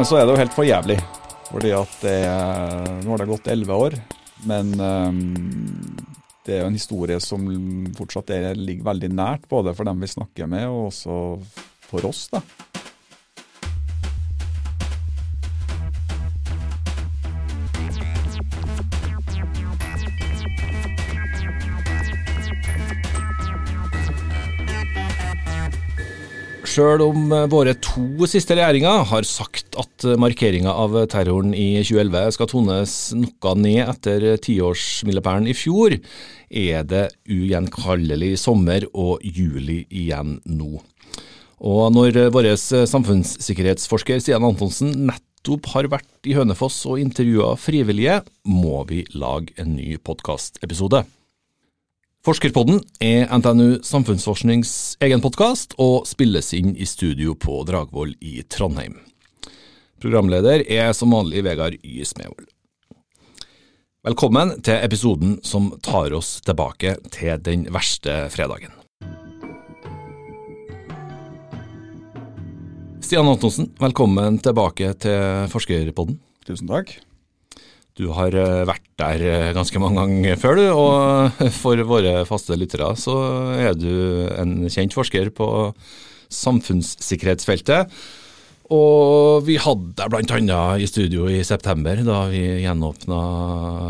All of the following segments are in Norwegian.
Men så er det jo helt for jævlig. Fordi at det er, Nå har det gått elleve år, men um, det er jo en historie som fortsatt er, ligger veldig nært, både for dem vi snakker med, og også for oss. da. Sjøl om eh, våre to siste regjeringer har sagt at markeringa av terroren i 2011 skal tones noe ned etter tiårsmilepælen i fjor, er det ugjenkallelig sommer og juli igjen nå. Og når vår samfunnssikkerhetsforsker Stian Antonsen nettopp har vært i Hønefoss og intervjua frivillige, må vi lage en ny podkastepisode. Forskerpodden er NTNU Samfunnsforsknings egen podkast og spilles inn i studio på Dragvoll i Trondheim. Programleder er som vanlig Vegard Y. Smevold. Velkommen til episoden som tar oss tilbake til den verste fredagen. Stian Antonsen, velkommen tilbake til Forskerpodden. Tusen takk. Du har eh, vært der eh, ganske mange ganger før, du. Og for våre faste lyttere så er du en kjent forsker på samfunnssikkerhetsfeltet. Og vi hadde deg bl.a. i studio i september, da vi gjenåpna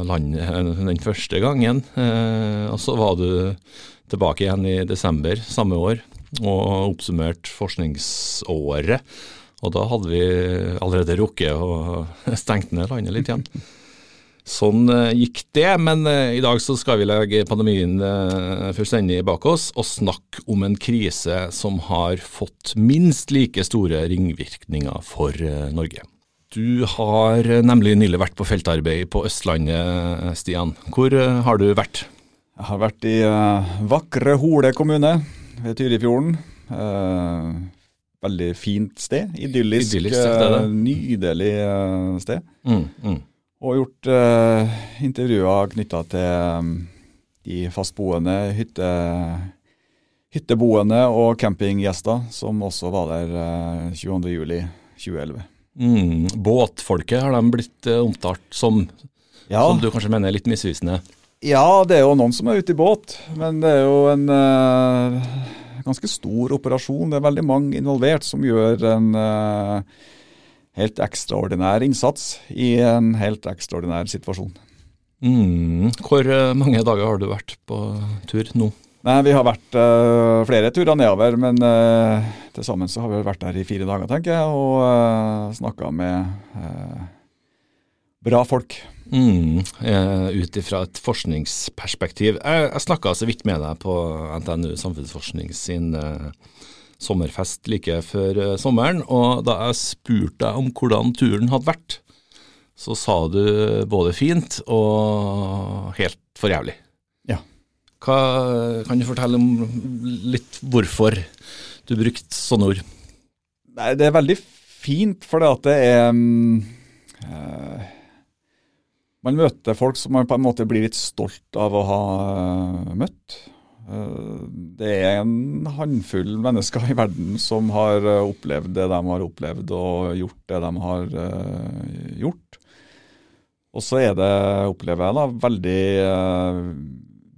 landet den første gangen. Eh, og så var du tilbake igjen i desember samme år og oppsummert forskningsåret. Og da hadde vi allerede rukket å stenge ned landet litt igjen. Sånn eh, gikk det, men eh, i dag så skal vi legge pandemien eh, fullstendig bak oss og snakke om en krise som har fått minst like store ringvirkninger for Norge. Du har nemlig nylig vært på feltarbeid på Østlandet, Stian. Hvor har du vært? Jeg har vært i vakre Hole kommune ved Tyrifjorden. veldig fint sted. Idyllisk, Idyllisk sted, nydelig sted. Mm, mm og gjort uh, intervjuer knytta til um, de fastboende, hytte, hytteboende og campinggjester som også var der uh, 22.07.2011. Mm, båtfolket har de blitt uh, omtalt som, ja. som du kanskje mener er litt misvisende? Ja, det er jo noen som er ute i båt, men det er jo en uh, ganske stor operasjon. Det er veldig mange involvert som gjør en uh, helt ekstraordinær innsats i en helt ekstraordinær situasjon. Mm. Hvor eh, mange dager har du vært på tur nå? Nei, Vi har vært uh, flere turer nedover, men uh, til sammen så har vi vært der i fire dager, tenker jeg, og uh, snakka med uh, bra folk. Mm, Ut ifra et forskningsperspektiv. Jeg, jeg snakka så vidt med deg på NTNU Samfunnsforskning sin sommerfest like før eh, sommeren, og da jeg spurte deg om hvordan turen hadde vært, så sa du både fint og helt for jævlig. Ja. Hva, kan du fortelle om litt hvorfor du brukte sånne ord? Nei, Det er veldig fint, for det at det er uh, Man møter folk som man på en måte blir litt stolt av å ha uh, møtt. Eh, det er en håndfull mennesker i verden som har eh, opplevd det de har opplevd, og gjort det de har eh, gjort. Og så er det, opplever jeg, da, veldig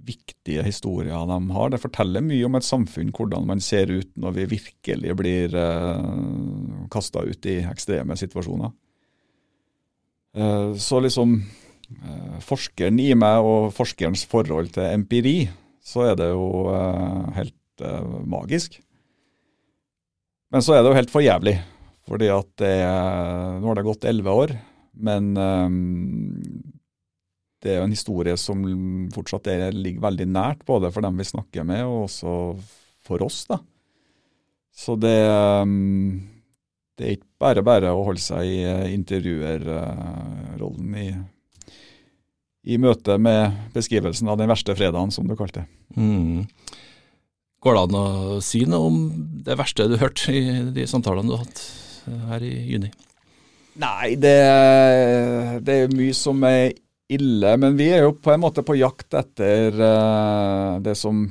viktige historier de har. Det forteller mye om et samfunn, hvordan man ser ut når vi virkelig blir uh, kasta ut i ekstreme situasjoner. så liksom forskeren i meg og forskerens forhold til empiri så er det jo uh, helt uh, magisk. Men så er det jo helt for jævlig, fordi at det Nå har det gått elleve år, men det er jo en historie som fortsatt er, ligger veldig nært, både for dem vi snakker med, og også for oss. da. Så det, det er ikke bare bare å holde seg i intervjuerrollen i i møte med beskrivelsen av den verste fredagen, som du kalte det. Mm. Går det an å si noe om det verste du hørte i de samtalene du har hatt eh, her i juni? Nei, det, det er mye som er ille. Men vi er jo på en måte på jakt etter uh, det som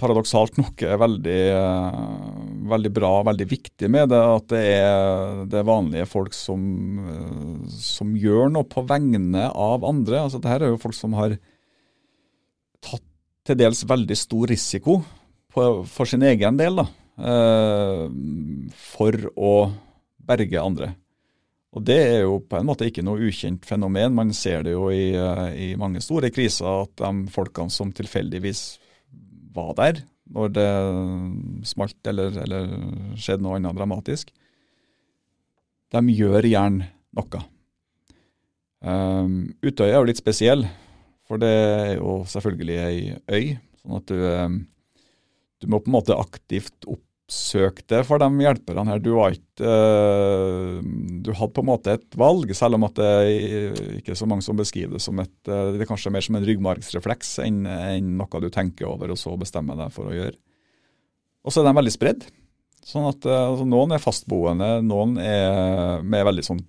paradoksalt nok er veldig uh, veldig bra, veldig viktig med det, at det er, det vanlige folk som, eh, som, gjør noe på vegne av andre. Altså, Dette er jo folk som har tatt til dels veldig stor risiko på, for sin egen del, da, eh, for å berge andre. Og Det er jo på en måte ikke noe ukjent fenomen. Man ser det jo i, eh, i mange store kriser at de folkene som tilfeldigvis var der når det smalt eller, eller skjedde noe annet dramatisk, de gjør gjerne noe. Um, Utøya er jo litt spesiell, for det er jo selvfølgelig ei øy. sånn at du, um, du må på en måte aktivt opp oppsøk det for de hjelperne her. Du, var ikke, uh, du hadde på en måte et valg, selv om at det er så mange som beskriver det som et uh, Det er kanskje mer som en ryggmargsrefleks enn, enn noe du tenker over og så bestemmer deg for å gjøre. Og så er de veldig spredd. Sånn at uh, altså, Noen er fastboende, noen er med veldig sånn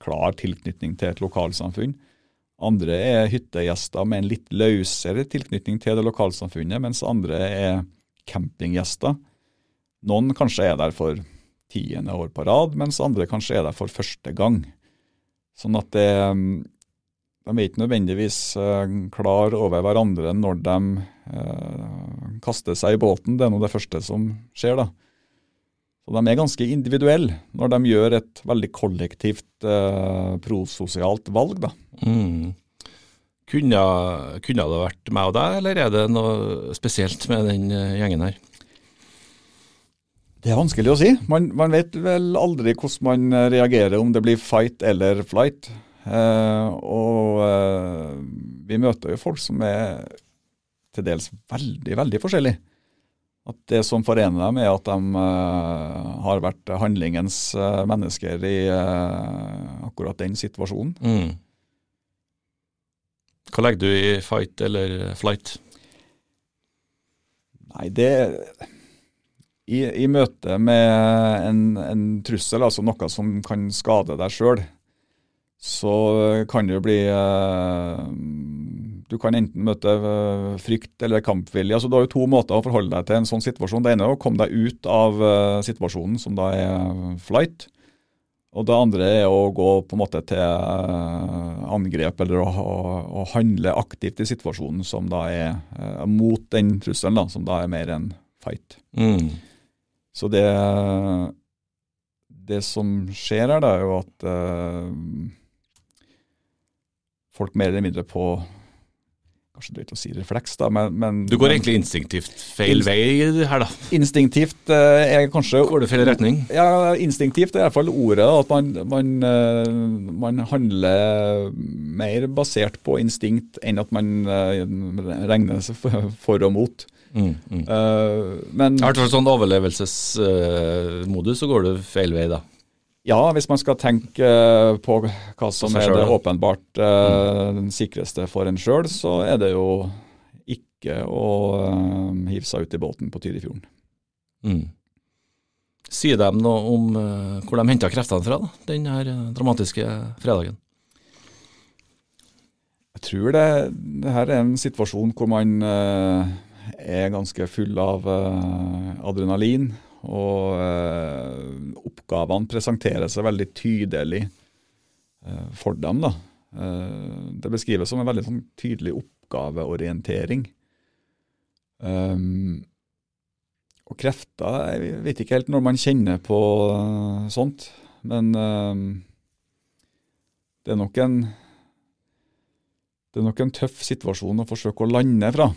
klar tilknytning til et lokalsamfunn. Andre er hyttegjester med en litt løsere tilknytning til det lokalsamfunnet, mens andre er campinggjester noen kanskje er der for tiende år på rad, mens andre kanskje er der for første gang. Sånn at det, mm, de er ikke nødvendigvis eh, klar over hverandre når de eh, kaster seg i båten. Det er nå det første som skjer, da. Så De er ganske individuelle når de gjør et veldig kollektivt eh, prososialt valg. da. Mm. Kunne, kunne, det vært meg og deg, eller er det noe spesielt med den eh, gjengen her? Det er vanskelig å si. Man, man, vet vel aldri hvordan man eh, reagerer, om det blir fight eller flight. Eh, og eh, vi møter jo folk som er til dels veldig, veldig forskjellige. At det som forener dem, er at de eh, har vært handlingens eh, mennesker i eh, akkurat den situasjonen. Mm. Hva legger du i fight eller flight? Nei, det i, i møte med en, en, trussel, altså noe som kan skade deg sjøl, så kan jo bli eh, Du kan enten møte eh, frykt eller kampvilje. Altså, du har jo to måter å forholde deg til en sånn situasjon. Det ene er å komme deg ut av eh, situasjonen, som da er flight. Og det andre er å gå på en måte til angrep eller å, å, å handle aktivt i situasjonen, som da er mot den trusselen, da, som da er mer enn fight. Mm. Så det, det som skjer her, da, er jo at uh, folk mer eller mindre på Kanskje drøyt å si refleks, da, men, men Du går egentlig instinktivt feil vei her, da? Instinktivt uh, er kanskje Går det feil retning? Ja, instinktivt er i hvert fall ordet. At man, man, uh, man handler mer basert på instinkt enn at man regner seg for og mot. Mm, mm. Uh, men I hvert fall sånn overlevelsesmodus, uh, så går du feil vei, da. Ja, hvis man skal tenke på hva som er det åpenbart uh, den sikreste for en sjøl, så er det jo ikke å hive seg ut i båten på Tyrifjorden. Mm. Sier de noe om hvor de henta kreftene fra da, den her dramatiske fredagen? Jeg tror det, det her er en situasjon hvor man er ganske full av uh, adrenalin. Og uh, oppgavene presenterer seg veldig tydelig uh, for dem. da. det beskrives som en veldig sånn, tydelig oppgaveorientering. Um, og krefter Jeg vet ikke helt når man kjenner på sånt, men det er nok en det er nok en tøff situasjon å forsøke å lande fra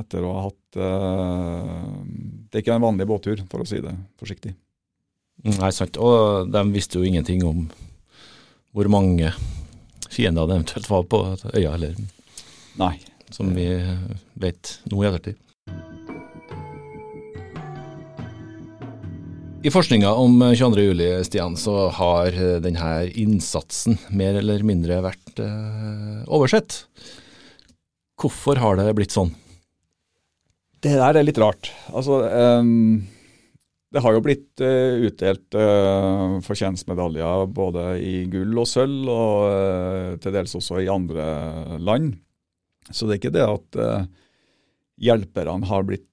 etter å ha hatt uh, Det er ikke en vanlig båttur, for å si det forsiktig. Mm, nei, sant. Og de visste jo ingenting om hvor mange fiender det eventuelt var på øya, eller Nei. Som vi vet nå i ettertid. I forskninga om 22.07, Stian, så har denne innsatsen mer eller mindre vært uh, oversett. Hvorfor har det blitt sånn? Det der er litt rart. Altså, um, det har jo blitt uh, utdelt uh, fortjenstmedaljer både i gull og sølv, og uh, til dels også i andre land. Så det er ikke det at hjelperne har blitt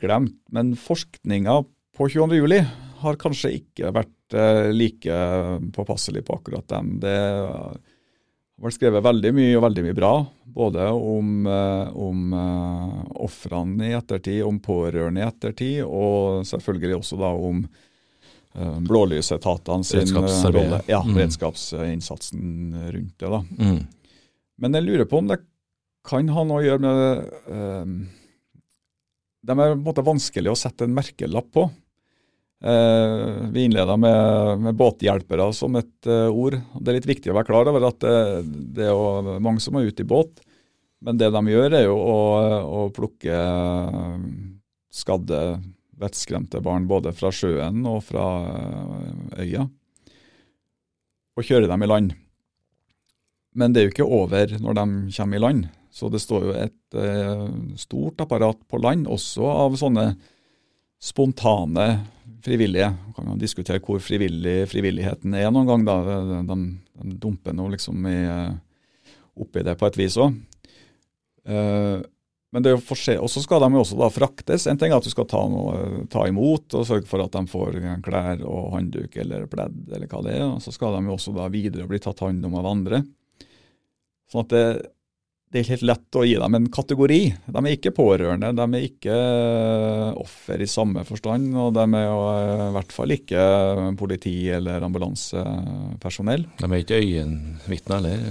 glemt. Men forskninga på 22. juli har kanskje ikke vært like påpasselig på akkurat dem. Det har vært skrevet veldig mye og veldig mye bra, både om, eh, om uh, ofrene i ettertid, om pårørende i ettertid, og selvfølgelig også da om uh, blålysetatene sin rolle. Ja, mm. beredskapsinnsatsen rundt det. da. Mm. Men jeg lurer på om det kan ha noe å gjøre med uh, De er på en måte vanskelig å sette en merkelapp på. Uh, vi innleda med, med, båthjelpere som et uh, ord. Det er litt viktig å være klar over at det, det er jo mange som er ute i båt. Men det de gjør, er jo å, å plukke skadde, vettskremte barn både fra sjøen og fra øya. Og kjøre dem i land. Men det er jo ikke over når de kommer i land. Så det står jo et eh, stort apparat på land, også av sånne spontane frivillige. Man kan jo diskutere hvor frivillig frivilligheten er noen gang. da. De, de dumper nå liksom i, eh, oppi det på et vis òg. Eh, men Og så skal de jo også da fraktes. En ting er at du skal ta, noe, ta, imot og sørge for at de får klær og håndduk eller pledd eller hva det er. Og så skal de jo også da videre bli tatt hånd om av andre. Sånn at det, det er helt lett å gi dem en kategori. De er ikke pårørende, de er ikke eh, offer i samme forstand. Og de er jo eh, i hvert fall ikke politi eller ambulansepersonell. De er ikke øyenvitner heller?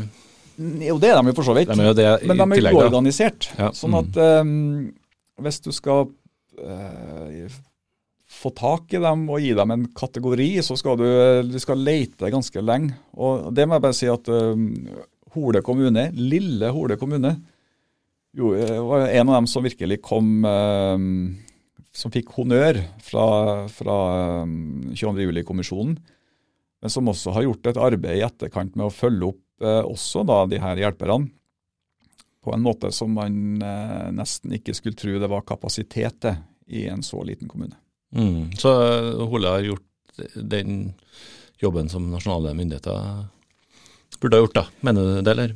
Jo, det er de jo for så vidt. De det, Men de er jo uorganisert. Ja. Sånn at um, hvis du skal uh, få tak i dem og gi dem en kategori, så skal du, du skal lete ganske lenge. Og det må jeg bare si at um, Hole kommune, lille Hole kommune, jo, var en av dem som virkelig kom eh, Som fikk honnør fra, fra 22. Eh, juli-kommisjonen. Men som også har gjort et arbeid i etterkant med å følge opp eh, også da de her hjelperne. På en måte som man eh, nesten ikke skulle tro det var kapasitet til i en så liten kommune. Mm. Så eh, Hole har gjort den jobben som nasjonale myndigheter burde ha gjort, da. Mener du det, eller?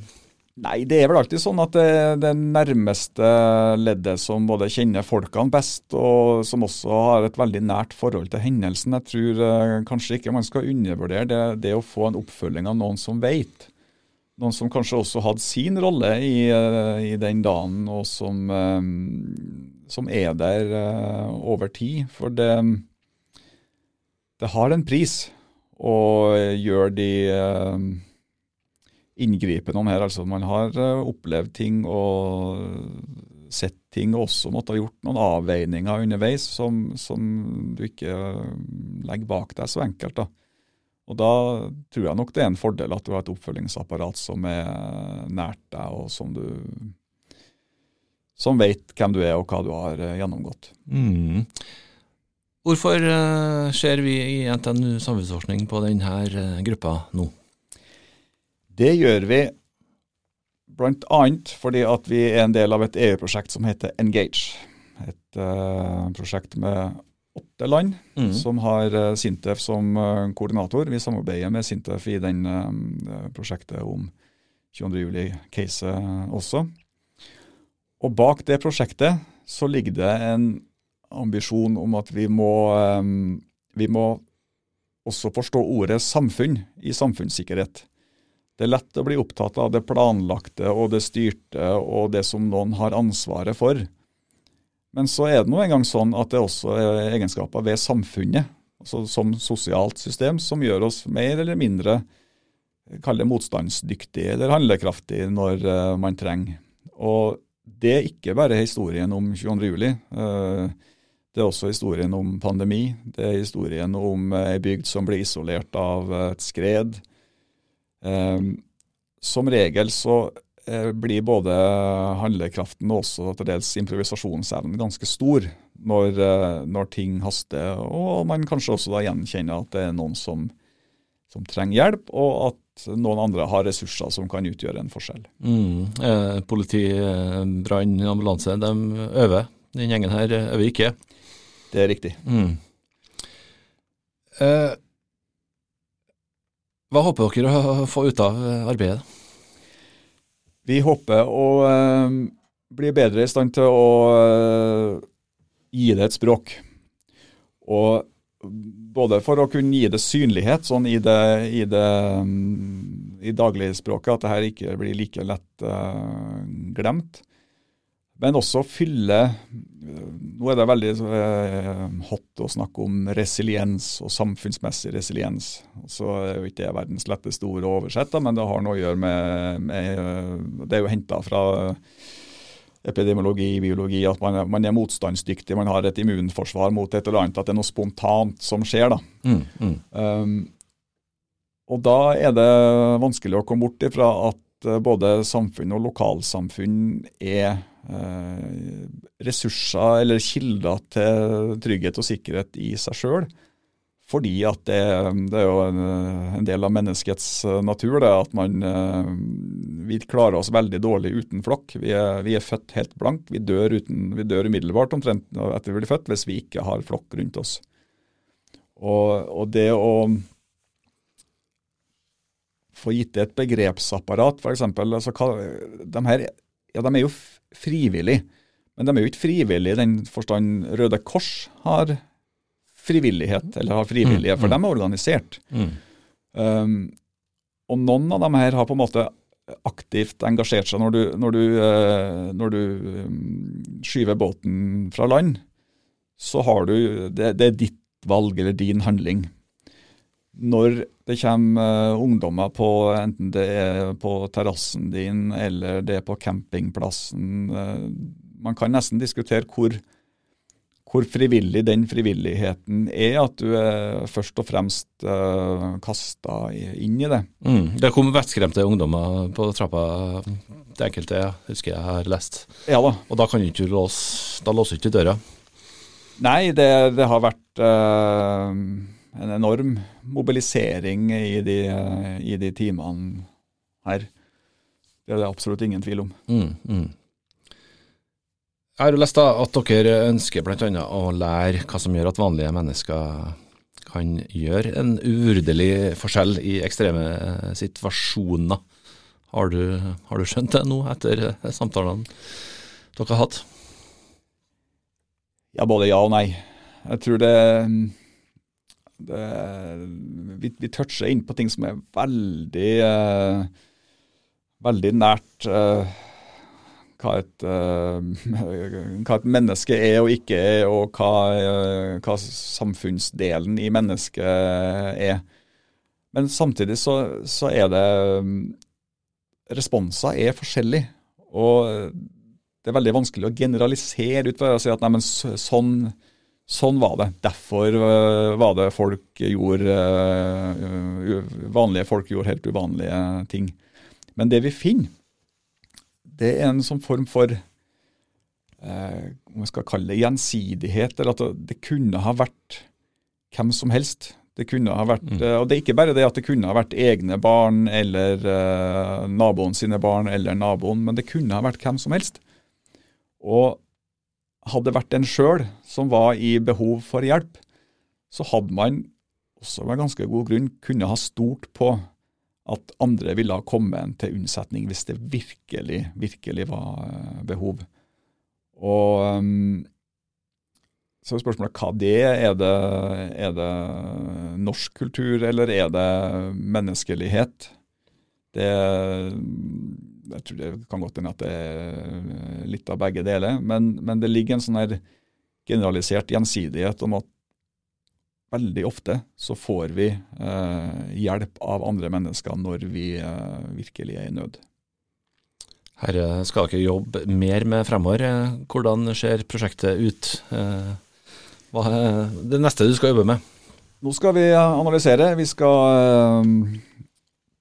Nei, det er vel alltid sånn at det, det nærmeste leddet som både kjenner folkene best, og som også har et veldig nært forhold til hendelsen. Jeg tror eh, kanskje ikke man skal undervurdere det, det, å få en oppfølging av noen som vet. Noen som kanskje også hadde sin rolle i, eh, i den dagen, og som, eh, som er der over tid. For det, det har en pris å gjøre de inngripe noen her. altså Man har uh, opplevd ting og sett ting, og også måtte ha gjort noen avveininger underveis som, som du ikke uh, legger bak deg så enkelt. da. Og Da tror jeg nok det er en fordel at du har et oppfølgingsapparat som er nært deg, og som du som vet hvem du er og hva du har uh, gjennomgått. Mm. Hvorfor ser vi i NTNU samfunnsforskning på denne gruppa nå? Det gjør vi bl.a. fordi at vi er en del av et EU-prosjekt som heter Engage. Et uh, prosjekt med åtte land mm. som har uh, Sintef som uh, koordinator. Vi samarbeider med Sintef i den prosjektet om 22.07-caset også. Og bak det prosjektet så ligger det en ambisjon om at vi må, um, vi må også forstå ordet samfunn i samfunnssikkerhet. Det er lett å bli opptatt av det planlagte og det styrte og det som noen har ansvaret for. Men så er det nå engang sånn at det også er egenskaper ved samfunnet, altså som sosialt system, som gjør oss mer eller mindre kall det motstandsdyktige eller handlekraftige når uh, man trenger. Og det er ikke bare historien om 22. juli. Uh, det er også historien om pandemi. Det er historien om ei bygd som blir isolert av et skred. Ehm, som regel så eh, blir både handlekraften og også til dels improvisasjonsevnen ganske stor når, eh, når, ting haster, og man kanskje også da gjenkjenner at det er noen som, som, trenger hjelp, og at noen andre har ressurser som kan utgjøre en forskjell. Mm. Eh, politi, eh, brann, ambulanse, de øver. Den gjengen her øver ikke. Det er riktig. Mm. Eh, hva håper dere å få ut av arbeidet? Vi håper å uh, bli bedre i stand til å uh, gi det et språk. Og både for å kunne gi det synlighet sånn i det, i det i dagligspråket, at det her ikke blir like lett uh, glemt. Men også fylle Nå er det veldig uh, hot å snakke om resiliens og samfunnsmessig resiliens. Så er jo ikke det verdens letteste ord å oversette, men det har noe å gjøre med, med Det er jo henta fra epidemiologi, biologi, at man man er, motstandsdyktig, man har et immunforsvar mot et eller annet, at det er noe spontant som skjer. da. Mm, mm. Um, og da er det vanskelig å komme bort ifra at uh, både samfunn og lokalsamfunn er uh, ressurser eller kilder til trygghet og sikkerhet i seg sjøl. Fordi at det, det, er jo en, en, del av menneskets eh, natur det, at man eh, vi klarer oss veldig dårlig uten flokk. Vi er, vi er født helt blank. Vi dør, uten, vi dør umiddelbart omtrent etter vi blir født hvis vi ikke har flokk rundt oss. Og, og det å få gitt det et begrepsapparat, f.eks. Altså, de, her, ja, de er jo frivillige, men de er jo ikke frivillige i den forstand Røde Kors har frivillighet, eller har frivillige, mm, for de er organisert. Mm. Um, og noen av dem her har på en måte aktivt engasjert seg når du, når du, uh, når du um, skyver båten fra land. Så har du det, det, er ditt valg eller din handling. Når det kommer uh, ungdommer på, enten det er på terrassen din eller det er på campingplassen uh, Man kan nesten diskutere hvor hvor frivillig den frivilligheten er, at du er først og fremst uh, eh, kasta inn i det. Mm. Det kom vettskremte ungdommer på trappa, det enkelte husker jeg har lest. Ja da. Og da kan du ikke låse, da låser du ikke døra? Nei, det, det har vært uh, en enorm mobilisering i de, i de timene her. Det er det absolutt ingen tvil om. Mm, mm. Jeg har lest at dere ønsker bl.a. å lære hva som gjør at vanlige mennesker kan gjøre en uvurderlig forskjell i ekstreme situasjoner. Har du, har du skjønt det nå, etter samtalene dere har hatt? Ja, både ja og nei. Jeg tror det vi, vi, toucher inn på ting som er veldig, uh, veldig nært. Uh, hva et, uh, hva et, menneske er og ikke er, og hva, hva, samfunnsdelen i mennesket er. Men samtidig så, så er det Responser er forskjellige. Og det er veldig vanskelig å generalisere ut fra å si at nei, sånn, sånn var det. Derfor uh, var det folk gjorde Vanlige folk gjorde helt uvanlige ting. Men det vi finner, det er en sånn form for eh, om jeg skal kalle det gjensidighet, eller at det kunne ha vært hvem som helst. Det kunne ha vært, mm. Og det er ikke bare det at det kunne ha vært egne barn eller naboen sine barn eller naboen, men det kunne ha vært hvem som helst. Og hadde vært en sjøl som var i behov for hjelp, så hadde man også med ganske god grunn kunne ha stort på at andre ville ha kommet til unnsetning hvis det virkelig, virkelig var eh, behov. Og um, så er spørsmålet hva det er. Er det, er det norsk kultur, eller er det menneskelighet? Det, jeg tror det kan godt hende at det er litt av begge deler. Men, men det ligger en sånn her generalisert gjensidighet om at veldig ofte så får vi eh, hjelp av andre mennesker når vi eh, virkelig er i nød. Her skal dere jobbe mer med fremover. Hvordan ser prosjektet ut? Eh, hva er det neste du skal jobbe med? Nå skal vi analysere. Vi skal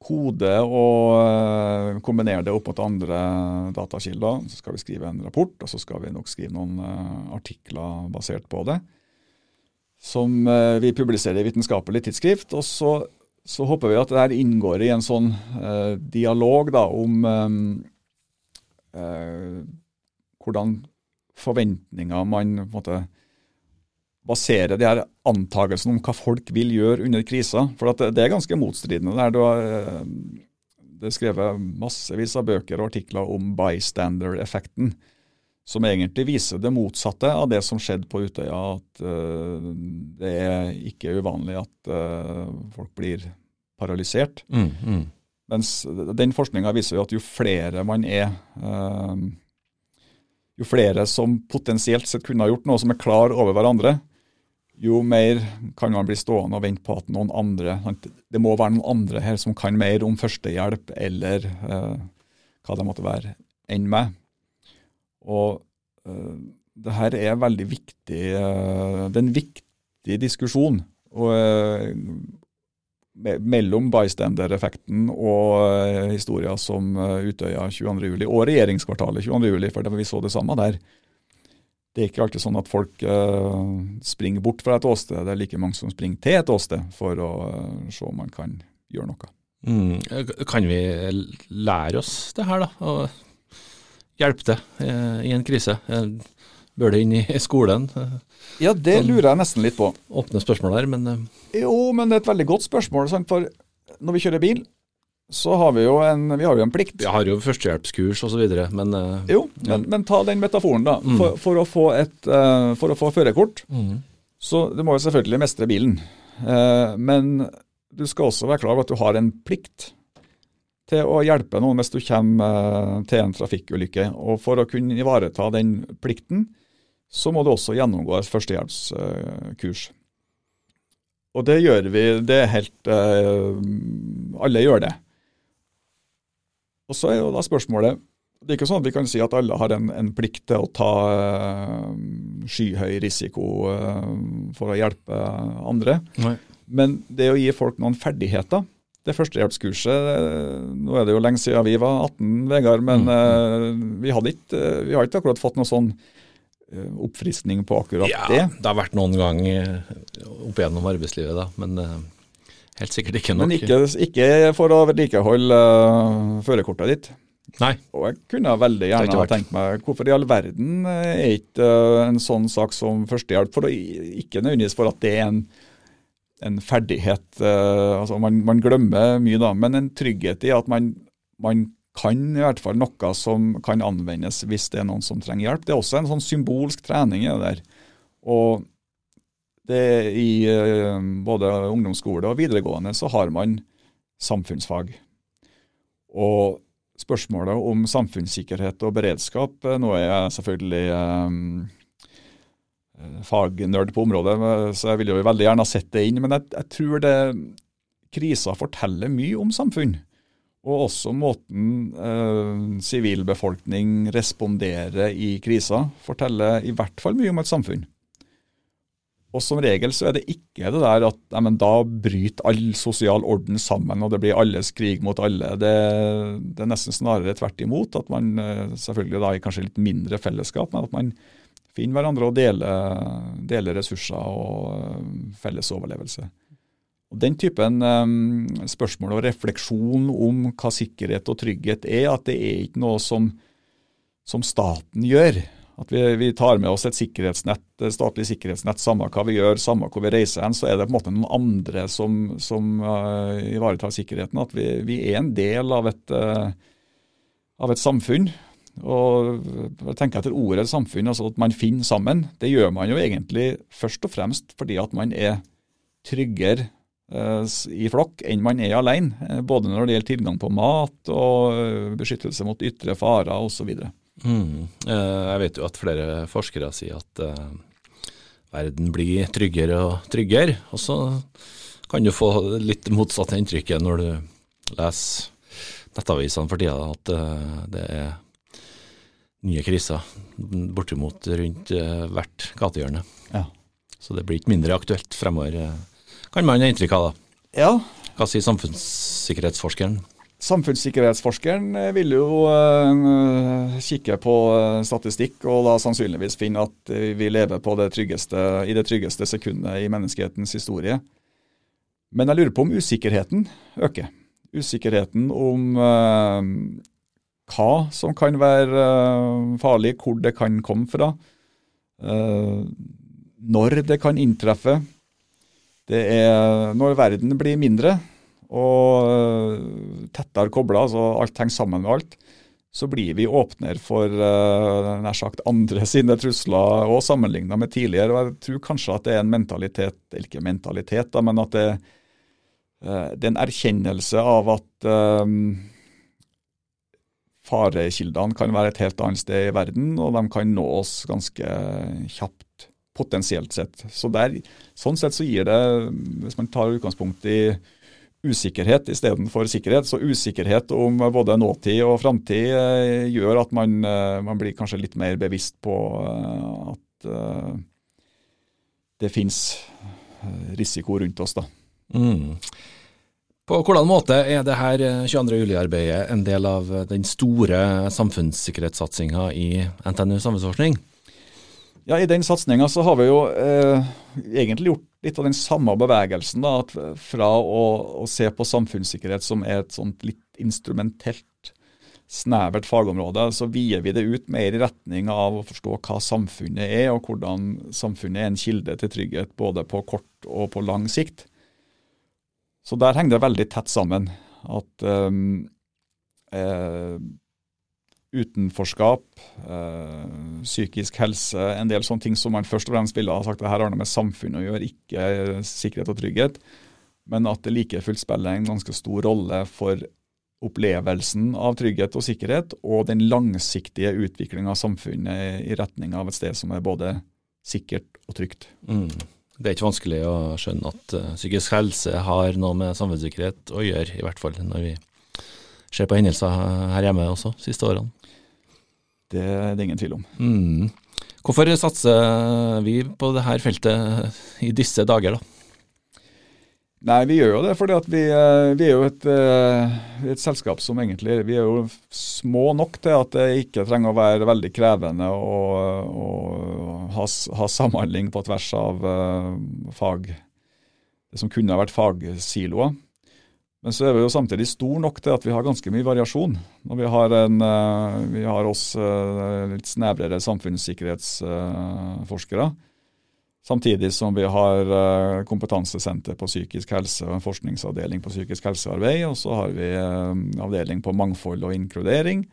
eh, kode og eh, kombinere det opp mot andre datakilder. Så skal vi skrive en rapport, og så skal vi nok skrive noen artikler basert på det som eh, vi publiserer i Vitenskapelig tidsskrift. Og så, så, håper vi at det her inngår i en sånn eh, dialog da, om eh, eh hvordan forventninger man på en måte baserer de her antakelsene om hva folk vil gjøre under krisa. For det, det, er ganske motstridende. der. Du har, eh, det er skrevet massevis av bøker og artikler om bystander-effekten som egentlig viser det motsatte av det som skjedde på Utøya. At uh, det er ikke uvanlig at uh, folk blir paralysert. Mm, mm. Mens den forskninga viser jo at jo flere man er uh, Jo flere som potensielt sett kunne ha gjort noe som er klar over hverandre, jo mer kan man bli stående og vente på at noen andre Det må være noen andre her som kan mer om førstehjelp eller hva det måtte være, enn meg. Og eh, det her er veldig viktig eh, Det er en viktig diskusjon og, uh, me mellom bystander-effekten og historier som Utøya 22.07. og regjeringskvartalet 22.07., for vi så det samme der. Det er ikke alltid sånn at folk springer bort fra et åsted. Det er like mange som springer til et åsted for å se om man kan gjøre noe. Mm. Kan vi lære oss det her, da? Og hjelpe til eh, i en krise? Bør det inn i skolen? Ja, det sånn, lurer jeg nesten litt på. Åpne spørsmål der, men Jo, men det er et veldig godt spørsmål. Sant? For når vi kjører bil, så har vi jo en, vi har jo en plikt. Vi har jo førstehjelpskurs osv., men Jo, men, men, ta den metaforen, da. Mm. For, for, å få et, for å få førerkort, mm. så du må jo selvfølgelig mestre bilen. men du skal også være klar over at du har en plikt til å hjelpe noen hvis du kommer til en trafikkulykke. Og For å kunne ivareta den plikten, så må du også gjennomgå et førstehjelpskurs. Og det gjør vi. Det er helt Alle gjør det. Og så er jo da spørsmålet Det er ikke sånn at vi kan si at alle har en, en plikt til å ta uh, skyhøy risiko uh, for å hjelpe andre. Nei. Men det å gi folk noen ferdigheter det førstehjelpskurset Nå er det jo lenge siden vi var 18, Vegard, men mm. uh, vi, ikke, vi, har ikke akkurat fått noe sånn oppfriskning på akkurat ja, det. Det har vært noen gang opp gjennom arbeidslivet, da, men helt sikkert ikke nok. Men ikke, ikke for å vedlikeholde førerkortet ditt. Nei. Og jeg kunne veldig gjerne ha tenkt meg hvorfor i all verden er ikke en sånn sak som førstehjelp, for å, ikke nødvendigvis for at det er en en ferdighet uh, altså man, man, glemmer mye, da, men en trygghet i at man, man, kan i hvert fall noe som kan anvendes hvis det er noen som trenger hjelp. Det er også en sånn symbolsk trening i det der. Og det i uh, både ungdomsskole og videregående så har man samfunnsfag. Og spørsmålet om samfunnssikkerhet og beredskap, eh, nå er jeg selvfølgelig um, Eh, fagnerd på området, så jeg ville jo veldig gjerne ha sett det inn. Men jeg, jeg tror det krisa forteller mye om samfunn. Og også måten eh, sivilbefolkning eh, responderer i krisa, forteller i hvert fall mye om et samfunn. Og som regel så er det ikke det der at nei, da bryter all sosial orden sammen og det blir alles krig mot alle. Det, det er nesten snarere tvert imot. At man eh, selvfølgelig da i kanskje litt mindre fellesskap, men at man finner hverandre og deler, deler ressurser og eh, felles overlevelse. Og Den typen um, spørsmål og refleksjon om hva sikkerhet og trygghet er, at det er ikke noe som, som staten gjør. At vi, vi, tar med oss et sikkerhetsnett, statlig sikkerhetsnett, samme hva vi gjør, samme hvor vi reiser hen, så er det på en måte noen andre som, som uh, ivaretar sikkerheten. At vi, vi, er en del av et, uh, av et samfunn og jeg tenker etter ordet samfunn, altså at man finner sammen, det gjør man jo egentlig først og fremst fordi at man er tryggere eh, i flokk enn man er alene. Både når det gjelder tilgang på mat og beskyttelse mot ytre farer osv. Mm. Jeg vet jo at flere forskere sier at verden blir tryggere og tryggere. Og så kan du få litt motsatt inntrykket når du leser nettavisene for tida, at det er nye kriser bortimot rundt hvert gatehjørne. Ja. Så det blir ikke mindre aktuelt fremover, kan man ha inntrykk av. da. Ja. Hva sier samfunnssikkerhetsforskeren? Samfunnssikkerhetsforskeren eh, vil jo uh, kikke på statistikk og da sannsynligvis finne at vi lever det tryggeste, i det tryggeste sekundet i menneskehetens historie. Men jeg lurer på om usikkerheten øker. Usikkerheten om hva som kan være farlig, hvor det kan komme fra, når det kan inntreffe. Det er når verden blir mindre og uh, tettere kobla, så alt henger sammen med alt, så blir vi åpnere for uh, nær sagt andre sine trusler, og sammenligna med tidligere. og Jeg tror kanskje at det er en mentalitet, eller ikke mentalitet, da, men at det, uh, det er en erkjennelse av at um, farekildene kan være et helt annet sted i verden, og de kan nå oss ganske kjapt, potensielt sett. Så der, Sånn sett så gir det, hvis man tar utgangspunkt i usikkerhet istedenfor sikkerhet, så usikkerhet om både nåtid og framtid eh, gjør at man, eh, man, blir kanskje litt mer bevisst på eh, at det finnes risiko rundt oss. da. Mm. På hvordan måte er det her 22. juli-arbeidet en del av den store samfunnssikkerhetssatsinga i NTNU samfunnsforskning? Ja, I den satsinga så har vi jo eh, egentlig gjort litt av den samme bevegelsen. da, Fra å, å, se på samfunnssikkerhet som er et sånt litt instrumentelt, snevert fagområde, så vier vi det ut mer i retning av å forstå hva samfunnet er, og hvordan samfunnet er en kilde til trygghet både på kort og på lang sikt. Så der henger det veldig tett sammen. At eh, eh, utenforskap, øh, psykisk helse, en del sånne ting som man først og fremst ville ha sagt at her har noe med samfunnet å gjøre, ikke sikkerhet og trygghet. Men at det like fullt spiller en ganske stor rolle for opplevelsen av trygghet og sikkerhet, og den langsiktige utviklinga av samfunnet i retning av et sted som er både sikkert og trygt. Mm. Det er ikke vanskelig å skjønne at uh, psykisk helse har noe med samfunnssikkerhet å gjøre, i hvert fall når vi ser på hendelser her hjemme også, siste årene. Det er det ingen tvil om. Mm. Hvorfor satser vi på dette feltet i disse dager, da? Nei, vi gjør jo det fordi at vi, eh, vi er jo et, eh, et, selskap som egentlig Vi er jo små nok til at det ikke trenger å være veldig krevende å, å ha, ha, samhandling på tvers av uh, fag Det som kunne ha vært fagsiloer. Men så er vi jo samtidig stor nok til at vi har ganske mye variasjon. Når vi har, en, vi har oss litt snevrere samfunnssikkerhetsforskere. Samtidig som vi har eh, kompetansesenter på psykisk helse og en forskningsavdeling på psykisk helsearbeid. Og så har vi eh, avdeling på mangfold og inkludering,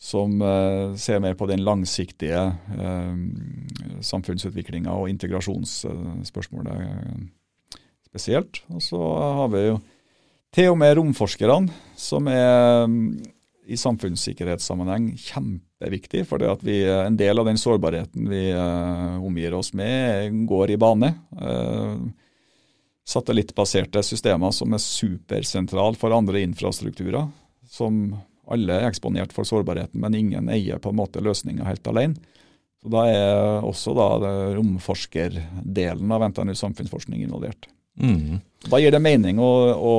som eh, ser mer på den langsiktige samfunnsutviklinga og integrasjonsspørsmålet spesielt. Og så har vi jo til og med romforskerne, som er i samfunnssikkerhetssammenheng kjempeviktig. For en del av den sårbarheten vi uh, omgir oss med, går i bane. Uh, satellittbaserte systemer som er supersentrale for andre infrastrukturer. Som alle er eksponert for sårbarheten, men ingen eier på en måte løsninga helt alene. Så Da er også da romforskerdelen av NTNU samfunnsforskning involvert. Mm. Da gir det mening å, å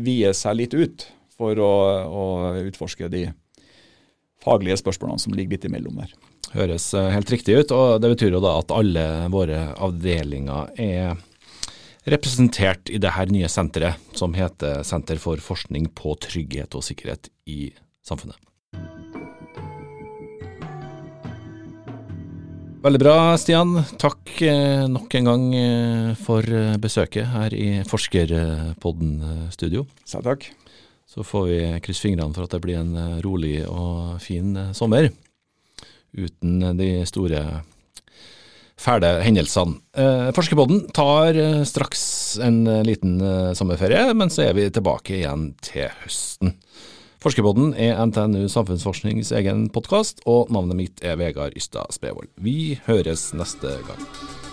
vie seg litt ut for å, å utforske de faglige spørsmålene som ligger litt imellom der. Høres eh, helt riktig ut, og det betyr jo da at alle våre avdelinger er representert i det her nye senteret, som heter Senter for forskning på trygghet og sikkerhet i samfunnet. Veldig bra, Stian. Takk eh, nok en gang eh, for besøket her i Forskerpodden studio. Selv takk. Så får vi krysse fingrene for at det blir en eh, rolig og fin eh, sommer. Uten de store fæle hendelsene. Eh, Forskerpodden tar straks en liten sommerferie, men så er vi tilbake igjen til høsten. Forskerpodden er NTNU Samfunnsforsknings egen podkast, og navnet mitt er Vegard Ystad Spevold. Vi høres neste gang.